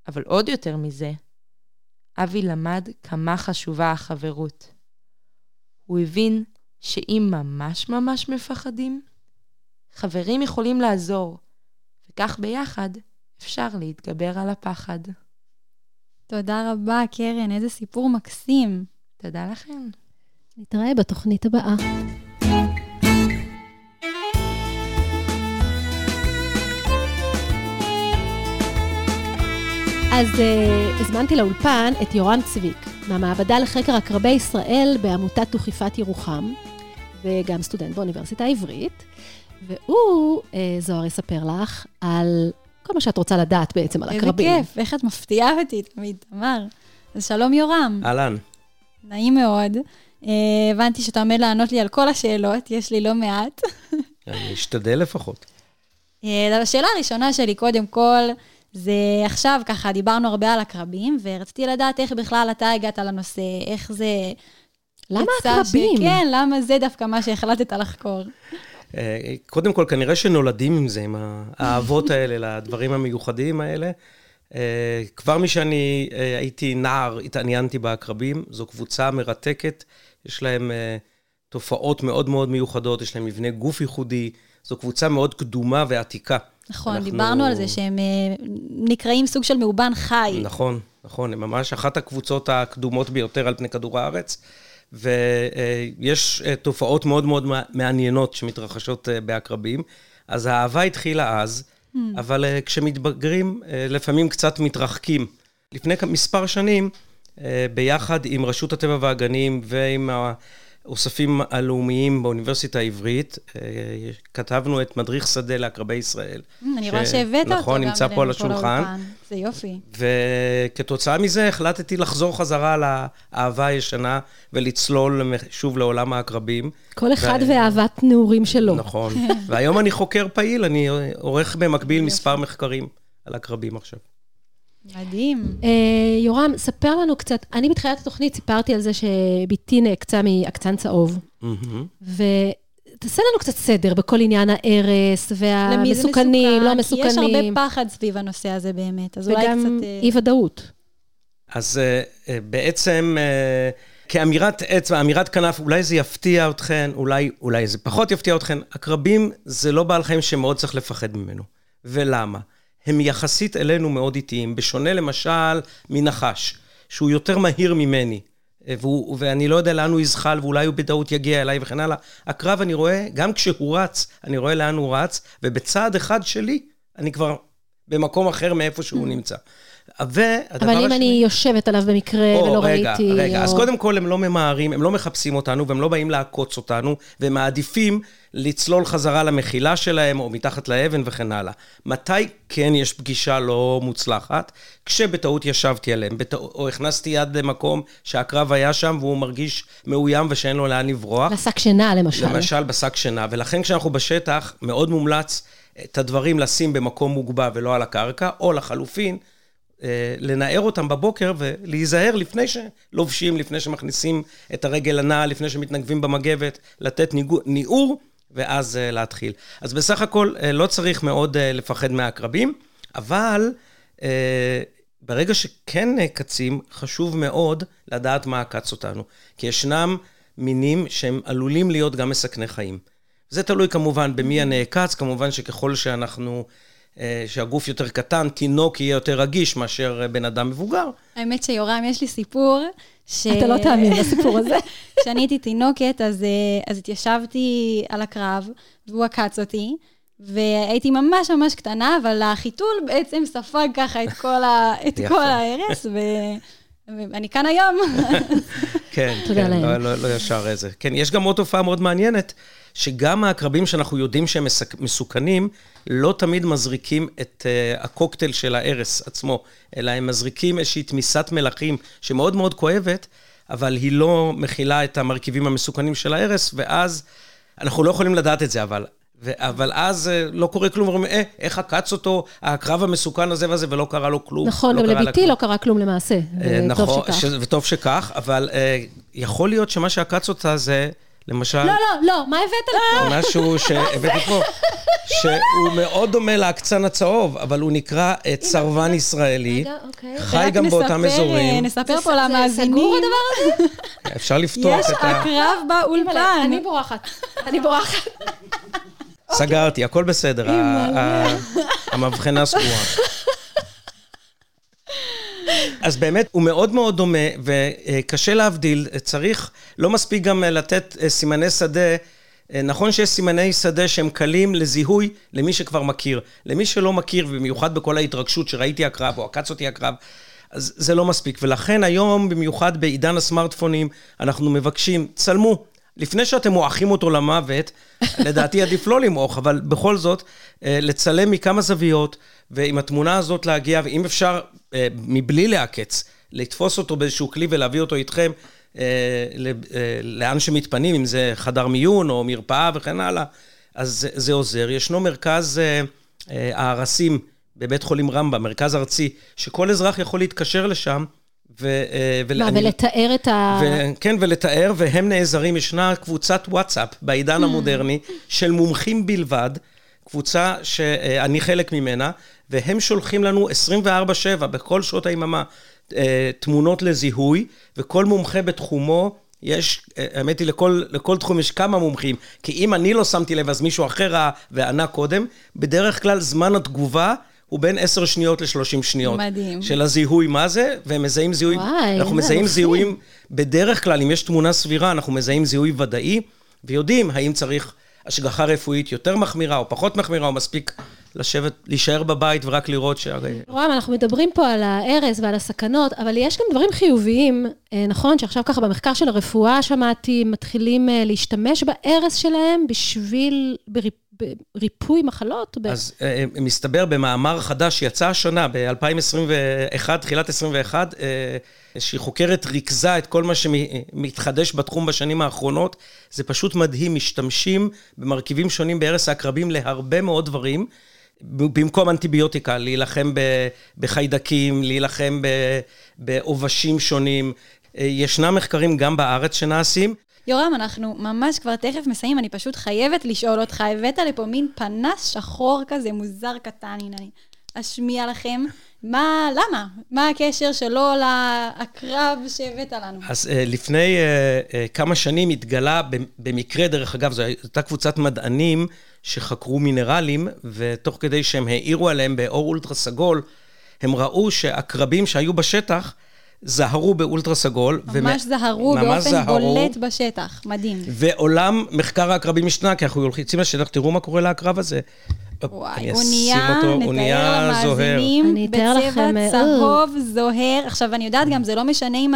אבל עוד יותר מזה, אבי למד כמה חשובה החברות. הוא הבין שאם ממש ממש מפחדים, חברים יכולים לעזור, וכך ביחד אפשר להתגבר על הפחד. תודה רבה, קרן, איזה סיפור מקסים. תודה לכם. נתראה בתוכנית הבאה. אז uh, הזמנתי לאולפן את יורם צביק, מהמעבדה לחקר עקרבי ישראל בעמותת דוכיפת ירוחם, וגם סטודנט באוניברסיטה העברית, והוא, uh, זוהר, יספר לך על כל מה שאת רוצה לדעת בעצם על עקרבים. איזה כיף, איך את מפתיעה אותי תמיד, תמר. אז שלום יורם. אהלן. נעים מאוד. Uh, הבנתי שאתה עומד לענות לי על כל השאלות, יש לי לא מעט. אני אשתדל לפחות. Uh, השאלה הראשונה שלי, קודם כל, זה עכשיו ככה, דיברנו הרבה על עקרבים, ורציתי לדעת איך בכלל אתה הגעת לנושא, איך זה... למה עקרבים? כן, למה זה דווקא מה שהחלטת לחקור. אה, קודם כל, כנראה שנולדים עם זה, עם האהבות האלה לדברים המיוחדים האלה. אה, כבר משאני אה, הייתי נער, התעניינתי בעקרבים. זו קבוצה מרתקת, יש להם תופעות מאוד מאוד מיוחדות, יש להם מבנה גוף ייחודי. זו קבוצה מאוד קדומה ועתיקה. נכון, אנחנו- דיברנו על זה שהם אה, נקראים סוג של מאובן חי. נכון, נכון, הם ממש אחת הקבוצות הקדומות ביותר על פני כדור הארץ, ויש אה, תופעות מאוד מאוד מע- מעניינות שמתרחשות אה, בעקרבים. אז האהבה התחילה אז, אבל אה, כשמתבגרים, לפעמים קצת מתרחקים. לפני מספר שנים, ביחד עם רשות הטבע והגנים ועם האוספים הלאומיים באוניברסיטה העברית, אה, כתבנו את מדריך שדה לעקרבי ישראל. אני רואה שהבאת אותו נכון, גם נמצא פה על השולחן. זה יופי. וכתוצאה מזה החלטתי לחזור חזרה לאהבה הישנה ולצלול שוב לעולם העקרבים. כל אחד ו- ואהבת נעורים שלו. נכון. והיום אני חוקר פעיל, אני עורך במקביל מספר מחקרים על עקרבים עכשיו. מדהים. אה, יורם, ספר לנו קצת, אני בתחילת התוכנית סיפרתי על זה שבתי נעקצה מעקצן צהוב. ותעשה לנו קצת סדר בכל עניין ההרס והמסוכנים, לא מסוכן? כי יש הרבה מסוכנים, פחד סביב הנושא הזה באמת, אז אולי וגם קצת... אה, אי-ודאות. אז אה, בעצם, כאמירת אצבע, אמירת כנף, אולי זה יפתיע אתכן, אולי, אולי זה פחות יפתיע אתכן. עקרבים זה לא בעל חיים שמאוד צריך לפחד ממנו. ולמה? הם יחסית אלינו מאוד איטיים, בשונה למשל מנחש, שהוא יותר מהיר ממני. והוא, ואני לא יודע לאן הוא יזחל, ואולי הוא בטעות יגיע אליי וכן הלאה. הקרב, אני רואה, גם כשהוא רץ, אני רואה לאן הוא רץ, ובצעד אחד שלי, אני כבר במקום אחר מאיפה שהוא נמצא. והדבר אבל אם אני יושבת עליו במקרה או, ולא רגע, ראיתי... רגע, או- אז קודם כל הם לא ממהרים, הם לא מחפשים אותנו והם לא באים לעקוץ אותנו, והם מעדיפים לצלול חזרה למחילה שלהם או מתחת לאבן וכן הלאה. מתי כן יש פגישה לא מוצלחת? כשבטעות ישבתי עליהם, בטעות, או הכנסתי יד למקום שהקרב היה שם והוא מרגיש מאוים ושאין לו לאן לברוח. לשק שינה, למשל. למשל בשק שינה, ולכן כשאנחנו בשטח, מאוד מומלץ את הדברים לשים במקום מוגבה ולא על הקרקע, או לחלופין, אה, לנער אותם בבוקר ולהיזהר לפני שלובשים, לפני שמכניסים את הרגל הנעל, לפני שמתנגבים במגבת, לתת ניעור, ואז אה, להתחיל. אז בסך הכל אה, לא צריך מאוד אה, לפחד מהעקרבים, אבל ברגע שכן נעקצים, חשוב מאוד לדעת מה עקץ אותנו. כי ישנם מינים שהם עלולים להיות גם מסכני חיים. זה תלוי כמובן במי הנעקץ, כמובן שככל שאנחנו, שהגוף יותר קטן, תינוק יהיה יותר רגיש מאשר בן אדם מבוגר. האמת שיורם, יש לי סיפור. ש... אתה לא תאמין לסיפור הזה. (laughs) כשאני הייתי תינוקת, אז, אה, אז התיישבתי על הקרב, והוא עקץ אותי, והייתי ממש ממש קטנה, אבל החיתול בעצם ספג ככה את כל, ה, את. כל ההרס, ו... ואני כאן היום. כן, כן. לא, לא, לא ישר איזה. כן, יש גם עוד תופעה מאוד מעניינת, שגם העקרבים שאנחנו יודעים שהם מסק- מסוכנים, לא תמיד מזריקים את uh, הקוקטייל של ההרס עצמו, אלא הם מזריקים איזושהי תמיסת מלחים שמאוד מאוד כואבת, אבל היא לא מכילה את המרכיבים המסוכנים של ההרס, ואז אנחנו לא יכולים לדעת את זה, אבל... ו- אבל אז אה, לא קורה כלום, אומרים, אה, איך עקץ אותו הקרב המסוכן הזה והזה, ולא קרה לו כלום. נכון, לא קרה לה לביתי. לא קרה כלום למעשה. אה, וטוב נכון, שכך. ש... וטוב שכך, אבל אה, יכול להיות שמה שעקץ אותה זה, למשל, לא, לא, לא, מה הבאת לפה? משהו שהבאתי פה, (laughs) שהוא מאוד דומה לעקצן הצהוב, אבל הוא נקרא אה, צרבן ישראלי, אוקיי. חי גם באותם אזורים. אה, נספר זה- פה זה למאזינים. סגור הדבר הזה? אפשר לפתוח יש את ה... הקרב באולפן. אני בורחת. אני בורחת. סגרתי, הכל בסדר, המבחנה סגורה. אז באמת, הוא מאוד מאוד דומה, וקשה להבדיל, צריך, לא מספיק גם לתת אה, סימני שדה. אה, נכון שיש סימני שדה שהם קלים לזיהוי למי שכבר מכיר. למי שלא מכיר, ובמיוחד בכל ההתרגשות שראיתי הקרב, או עקץ אותי הקרב, אז זה לא מספיק. ולכן היום, במיוחד בעידן הסמארטפונים, אנחנו מבקשים, צלמו. לפני שאתם מועכים אותו למוות, (laughs) לדעתי עדיף לא למעוך, אבל בכל זאת, אה, לצלם מכמה זוויות, ועם התמונה הזאת להגיע, ואם אפשר, אה, מבלי לעקץ, לתפוס אותו באיזשהו כלי ולהביא אותו איתכם אה, לאן שמתפנים, אם זה חדר מיון או מרפאה וכן הלאה, אז זה, עוזר. ישנו מרכז הארסים בבית חולים רמב"ם, מרכז ארצי, שכל אזרח יכול להתקשר לשם, ו... אה, ול- מה, אני- ולתאר את ה... ו- כן, ולתאר, והם נעזרים, ישנה קבוצת וואטסאפ בעידן המודרני של מומחים בלבד, קבוצה שאני חלק ממנה, והם שולחים לנו 24/7 בכל שעות היממה אה, תמונות לזיהוי, וכל מומחה בתחומו, יש, אה, האמת היא, לכל, לכל תחום יש כמה מומחים, כי אם אני לא שמתי לב, אז מישהו אחר ראה וענה קודם, בדרך כלל זמן התגובה הוא בין 10 שניות ל-30 שניות. מדהים. של הזיהוי מה זה, והם מזהים זיהוי, וואי, אנחנו מזהים מפחיד. זיהויים, בדרך כלל, אם יש תמונה סבירה, אנחנו מזהים זיהוי ודאי, ויודעים האם צריך השגחה רפואית יותר מחמירה או פחות מחמירה, או מספיק לשבת, להישאר בבית ורק לראות ש... רועם, אנחנו מדברים פה על ההרס ועל הסכנות, אבל יש גם דברים חיוביים, אה, נכון? שעכשיו ככה במחקר של הרפואה שמעתי, מתחילים אה, להשתמש בהרס שלהם בשביל בריפ- בריפוי מחלות? אז אה, מסתבר במאמר חדש שיצא השנה, ב-2021, תחילת 21, אה, שהיא חוקרת ריכזה את כל מה שמתחדש בתחום בשנים האחרונות. זה פשוט מדהים, משתמשים במרכיבים שונים בהרס העקרבים להרבה מאוד דברים. במקום אנטיביוטיקה, להילחם בחיידקים, להילחם בעובשים שונים. אה, ישנם מחקרים גם בארץ שנעשים. יורם, אנחנו ממש כבר תכף מסיימים, אני פשוט חייבת לשאול אותך, הבאת לפה מין פנס שחור כזה, מוזר קטן, הנה אני אשמיע לכם. מה, למה? מה הקשר שלו לקרב שהבאת לנו? אז uh, לפני uh, uh, כמה שנים התגלה, במקרה, דרך אגב, זו הייתה קבוצת מדענים שחקרו מינרלים, ותוך כדי שהם העירו עליהם באור אולטרה סגול, הם ראו שעקרבים שהיו בשטח זהרו באולטרה סגול. ממש ומ- זהרו ממש באופן זהרו, בולט בשטח, מדהים. ועולם מחקר העקרבים השתנה, כי אנחנו יוצאים לשטח, תראו מה קורה לעקרב הזה. וואי, הוא נתאר. למאזינים, בצבע לכם, אה, צהוב, זוהר. עכשיו, אני יודעת גם, זה לא משנה אם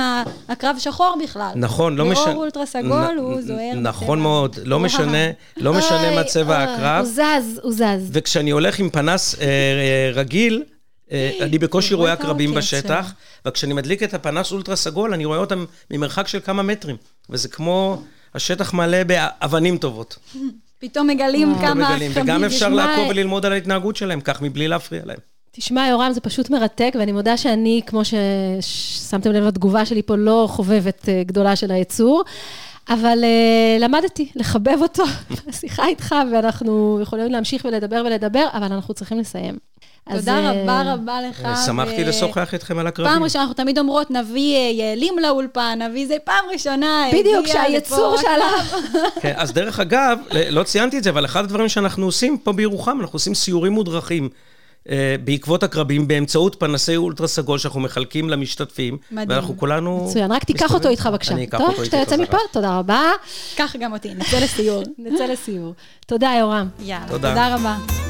הקרב שחור בכלל. נכון, לא משנה. באור אולטרה סגול הוא זוהר. נכון בצבע. מאוד, לא. משנה, לא משנה מה צבע הקרב. הוא זז, הוא זז. וכשאני הולך עם פנס אה, אה, רגיל, אני בקושי רואה עקרבים בשטח, וכשאני מדליק את הפנס אולטרה סגול, אני רואה אותם ממרחק של כמה מטרים. וזה כמו, השטח מלא באבנים טובות. (laughs) פתאום מגלים. כמה מגלים. עקרבים וגם. אפשר לעקוב וללמוד על ההתנהגות שלהם, כך מבלי להפריע להם. תשמע, יורם, זה פשוט מרתק, ואני מודה שאני, כמו ששמתם לב לתגובה שלי פה, לא חובבת אה, גדולה של היצור, אבל uh, למדתי לחבב אותו (laughs) בשיחה איתך, ואנחנו יכולים להמשיך ולדבר ולדבר, אבל אנחנו צריכים לסיים. תודה אה, רבה רבה לך. אה, שמחתי לשוחח איתכם על הקרבים. פעם ראשונה, אנחנו תמיד אומרות, נביא אה, יעלים לאולפן, נביא זה, פעם ראשונה בדיוק, הגיע שהיצור שעליו. (laughs) כן, אז דרך אגב, לא ציינתי את זה, אבל אחד הדברים שאנחנו עושים פה בירוחם, אנחנו עושים סיורים מודרכים. אה, בעקבות הקרבים באמצעות פנסי אולטרה סגול שאנחנו מחלקים למשתתפים. מדהים. ואנחנו כולנו... מצוין, רק תיקח. אותו איתך בבקשה. אני אקח טוב, אותו כשאתה איתי יוצא חזרה. מפה, תודה רבה. קח גם אותי, נצא (laughs) לסיור. נצא לסיור. תודה, יורם. יאללה, תודה. תודה רבה.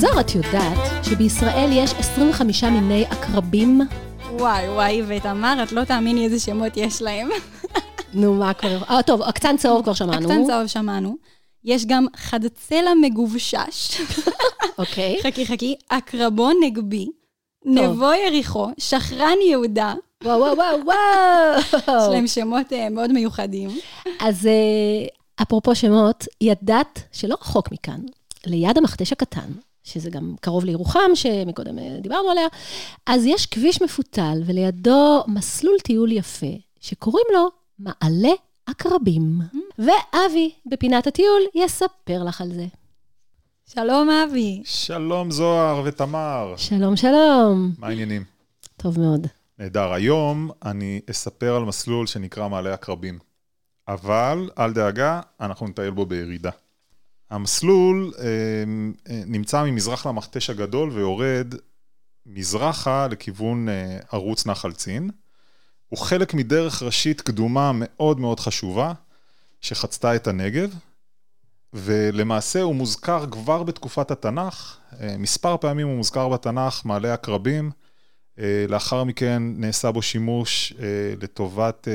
זוהר, את יודעת שבישראל יש 25 מיני עקרבים? וואי, וואי, ותמר, את לא תאמיני איזה שמות יש להם. נו, מה כבר? אה, טוב, הקצן צהוב כבר שמענו. הקטן צהוב שמענו. יש גם חדצלה מגובשש. אוקיי. חכי חכי, עקרבון נגבי, נבו יריחו, שחרן יהודה, וואו, וואו, וואו, יש וואו. להם שמות אה, מאוד מיוחדים. אז אה, אפרופו שמות, ידעת שלא רחוק מכאן, ליד המכתש הקטן, שזה גם קרוב לירוחם, שמקודם אה, דיברנו עליה, אז יש כביש מפותל, ולידו מסלול טיול יפה, שקוראים לו מעלה עקרבים. ואבי, בפינת הטיול, יספר לך על זה. שלום, אבי. שלום זוהר ותמר, שלום, שלום. מה העניינים? טוב מאוד. נהדר. היום אני אספר על מסלול שנקרא מעלה עקרבים. אבל, אל דאגה, אנחנו נטייל בו בירידה. המסלול אה, אה, נמצא ממזרח למכתש הגדול ויורד מזרחה לכיוון אה, ערוץ נחל צין. הוא חלק מדרך ראשית קדומה מאוד מאוד חשובה, שחצתה את הנגב, ולמעשה הוא מוזכר כבר בתקופת התנ"ך, מספר פעמים הוא מוזכר בתנ"ך, מעלה עקרבים, אה, לאחר מכן נעשה בו שימוש לטובת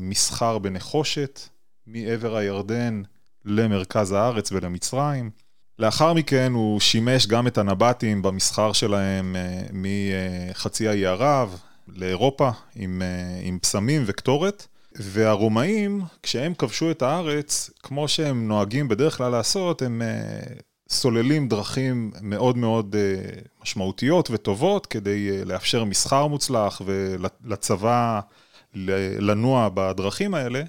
מסחר בנחושת, מעבר הירדן למרכז הארץ ולמצרים. לאחר מכן הוא שימש גם את הנבטים במסחר שלהם אה, מחצי האי ערב לאירופה עם, אה, עם פסמים וקטורת. והרומאים, כשהם כבשו את הארץ, כמו שהם נוהגים בדרך כלל לעשות, הם אה, סוללים דרכים מאוד מאוד משמעותיות וטובות כדי לאפשר מסחר מוצלח ולצבא לנוע בדרכים האלה.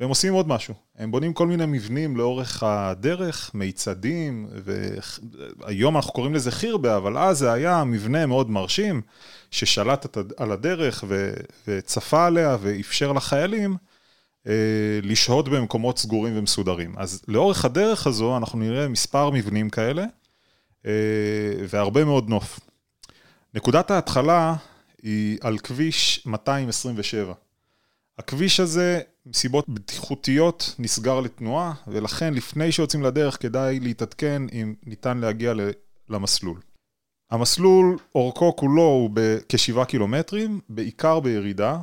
והם עושים עוד משהו, הם בונים כל מיני מבנים לאורך הדרך, מיצדים, והיום אנחנו קוראים לזה חירבה, אבל אז זה היה מבנה מאוד מרשים, ששלט על הדרך ו- וצפה עליה ואפשר לחיילים אה, לשהות במקומות סגורים ומסודרים. אז לאורך הדרך הזו אנחנו נראה מספר מבנים כאלה, אה, והרבה מאוד נוף. נקודת ההתחלה היא על כביש 227. הכביש הזה, מסיבות בטיחותיות, נסגר לתנועה, ולכן לפני שיוצאים לדרך כדאי להתעדכן אם ניתן להגיע למסלול. המסלול, אורכו כולו הוא בכשבעה קילומטרים, בעיקר בירידה.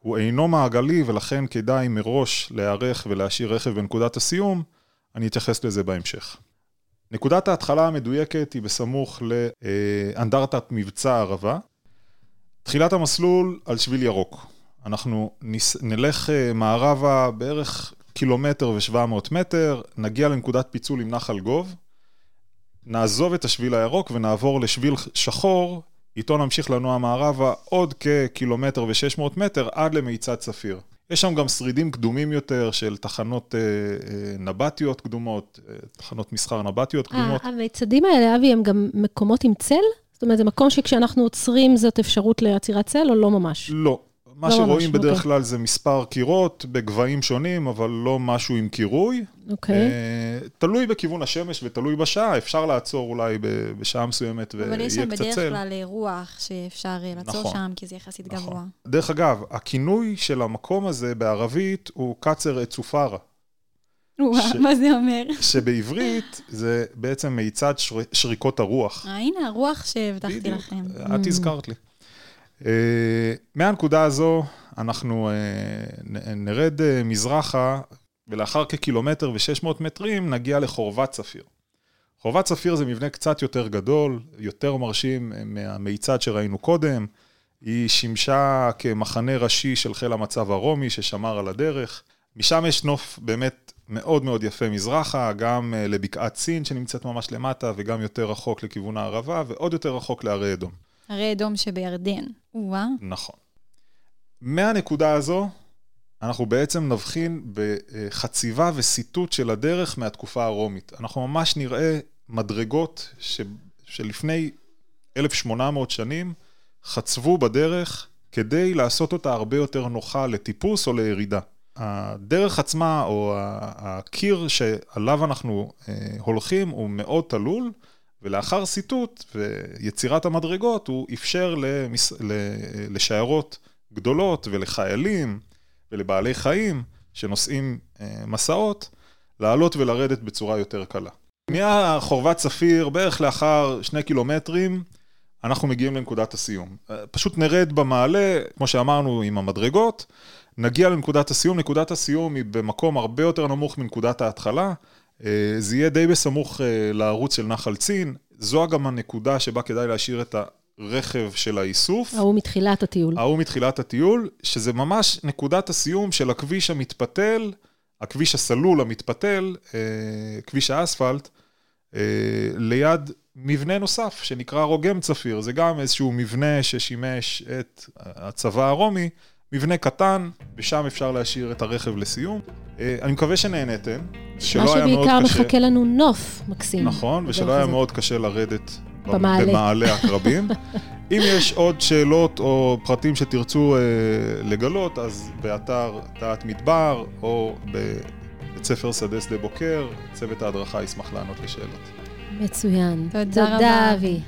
הוא אינו מעגלי ולכן כדאי מראש להיערך ולהשאיר רכב בנקודת הסיום, אני אתייחס לזה בהמשך. נקודת ההתחלה המדויקת היא בסמוך לאנדרטת מבצע הערבה. תחילת המסלול על שביל ירוק. אנחנו ניס, נלך אה, מערבה בערך קילומטר ושבע מאות מטר, נגיע לנקודת פיצול עם נחל גוב, נעזוב את השביל הירוק ונעבור לשביל שחור, איתו נמשיך לנוע מערבה עוד כקילומטר ושש מאות מטר עד למיצד ספיר. יש שם גם שרידים קדומים יותר של תחנות אה, אה, נבטיות קדומות, אה, תחנות מסחר נבטיות קדומות. ה- המיצדים האלה, אבי, הם גם מקומות עם צל? זאת אומרת, זה מקום שכשאנחנו עוצרים זאת אפשרות לעצירת צל, או לא ממש? לא. מה לא שרואים ממש, בדרך אוקיי. כלל זה מספר קירות בגבהים שונים, אבל לא משהו עם קירוי. אוקיי. אה, תלוי בכיוון השמש ותלוי בשעה, אפשר לעצור אולי בשעה מסוימת ויהיה אבל יש שם קצת בדרך צל. כלל רוח שאפשר אה, לעצור נכון. שם, כי זה יחסית נכון. גבוה. דרך אגב, הכינוי של המקום הזה בערבית הוא קצר צופרה, וואו, ש- מה זה אומר? (laughs) שבעברית זה בעצם מיצד שר... שריקות הרוח. אה, הנה הרוח שהבטחתי. לכם. את הזכרת לי. אה, מהנקודה הזו אנחנו אה, נ- נרד אה, מזרחה, ולאחר כקילומטר ו-600 מטרים נגיע לחורבת ספיר. חורבת ספיר זה מבנה קצת יותר גדול, יותר מרשים אה, מהמיצד שראינו קודם. היא שימשה כמחנה ראשי של חיל המצב הרומי ששמר על הדרך. משם יש נוף באמת מאוד מאוד יפה מזרחה, גם אה, לבקעת סין שנמצאת ממש למטה, וגם יותר רחוק לכיוון הערבה, ועוד יותר רחוק להרי אדום. הרי אדום שבירדן. וואה. נכון. מהנקודה הזו, אנחנו בעצם נבחין בחציבה וסיטוט של הדרך מהתקופה הרומית. אנחנו ממש נראה מדרגות ש... שלפני 1800 שנים חצבו בדרך כדי לעשות אותה הרבה יותר נוחה לטיפוס או לירידה. הדרך עצמה, או הקיר שעליו אנחנו אה, הולכים, הוא מאוד תלול, ולאחר סיטוט ויצירת המדרגות, הוא אפשר למס... לשיירות גדולות ולחיילים ולבעלי חיים שנושאים אה, מסעות, לעלות ולרדת בצורה יותר קלה. מהחורבת צפיר, בערך לאחר שני קילומטרים, אנחנו מגיעים לנקודת הסיום. אה, פשוט נרד במעלה, כמו שאמרנו, עם המדרגות, נגיע לנקודת הסיום. נקודת הסיום היא במקום הרבה יותר נמוך מנקודת ההתחלה. אה, זה יהיה די בסמוך אה, לערוץ של נחל צין. זו גם הנקודה שבה כדאי להשאיר את הרכב של האיסוף. ההוא מתחילת הטיול. ההוא מתחילת הטיול, שזה ממש נקודת הסיום של הכביש המתפתל, הכביש הסלול המתפתל, אה, כביש האספלט, ליד מבנה נוסף שנקרא רוגם צפיר. זה גם איזשהו מבנה ששימש את הצבא הרומי, מבנה קטן, ושם אפשר להשאיר את הרכב לסיום. אה, אני מקווה שנהניתם, שלא מה היה מאוד שבעיקר קשה. מחכה לנו נוף מקסים. נכון, ושלא היה. מאוד קשה לרדת במעלה. במעלה הקרבים. (laughs) אם יש עוד שאלות או פרטים שתרצו אה, לגלות, אז באתר דעת מדבר או בבית ספר שדה שדה בוקר, צוות ההדרכה ישמח לענות לשאלות. מצוין. תודה תודה, רבה. אבי.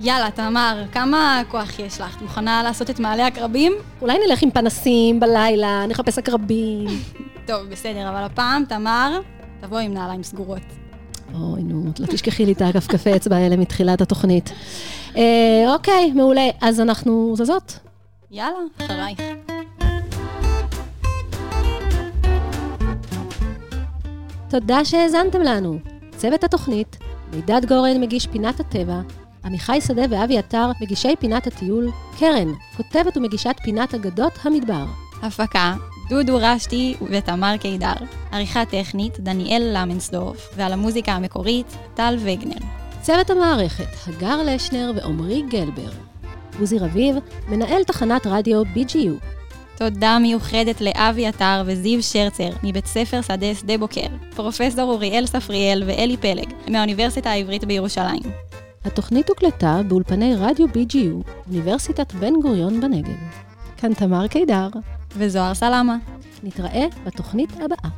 יאללה, תמר, כמה כוח יש לך? את מוכנה לעשות את מעלה הקרבים? אולי נלך עם פנסים בלילה, נחפש עקרבים. טוב, בסדר, אבל הפעם, תמר, תבואי עם נעליים סגורות. אוי, נו, לא תשכחי לי את הכפכפי אצבע האלה מתחילת התוכנית. אה, אוקיי, מעולה. אז אנחנו זזות. יאללה, אחרייך. תודה שהאזנתם לנו. צוות התוכנית, מידד גורן מגיש פינת הטבע, עמיחי שדה ואבי עטר מגישי פינת הטיול, קרן, כותבת ומגישת פינת אגדות המדבר. הפקה, דודו רשתי ותמר קידר. עריכה טכנית, דניאל למנסדורף, ועל המוזיקה המקורית, טל וגנר. צוות המערכת, הגר לשנר ועמרי גלבר. עוזי רביב, מנהל תחנת רדיו BGU. תודה מיוחדת לאבי עטר וזיו שרצר מבית ספר שדה שדה בוקר, פרופסור אוריאל ספריאל ואלי פלג מהאוניברסיטה העברית בירושלים. התוכנית הוקלטה באולפני רדיו BGU, אוניברסיטת בן גוריון בנגב. כאן תמר קידר, וזוהר סלמה. נתראה בתוכנית הבאה.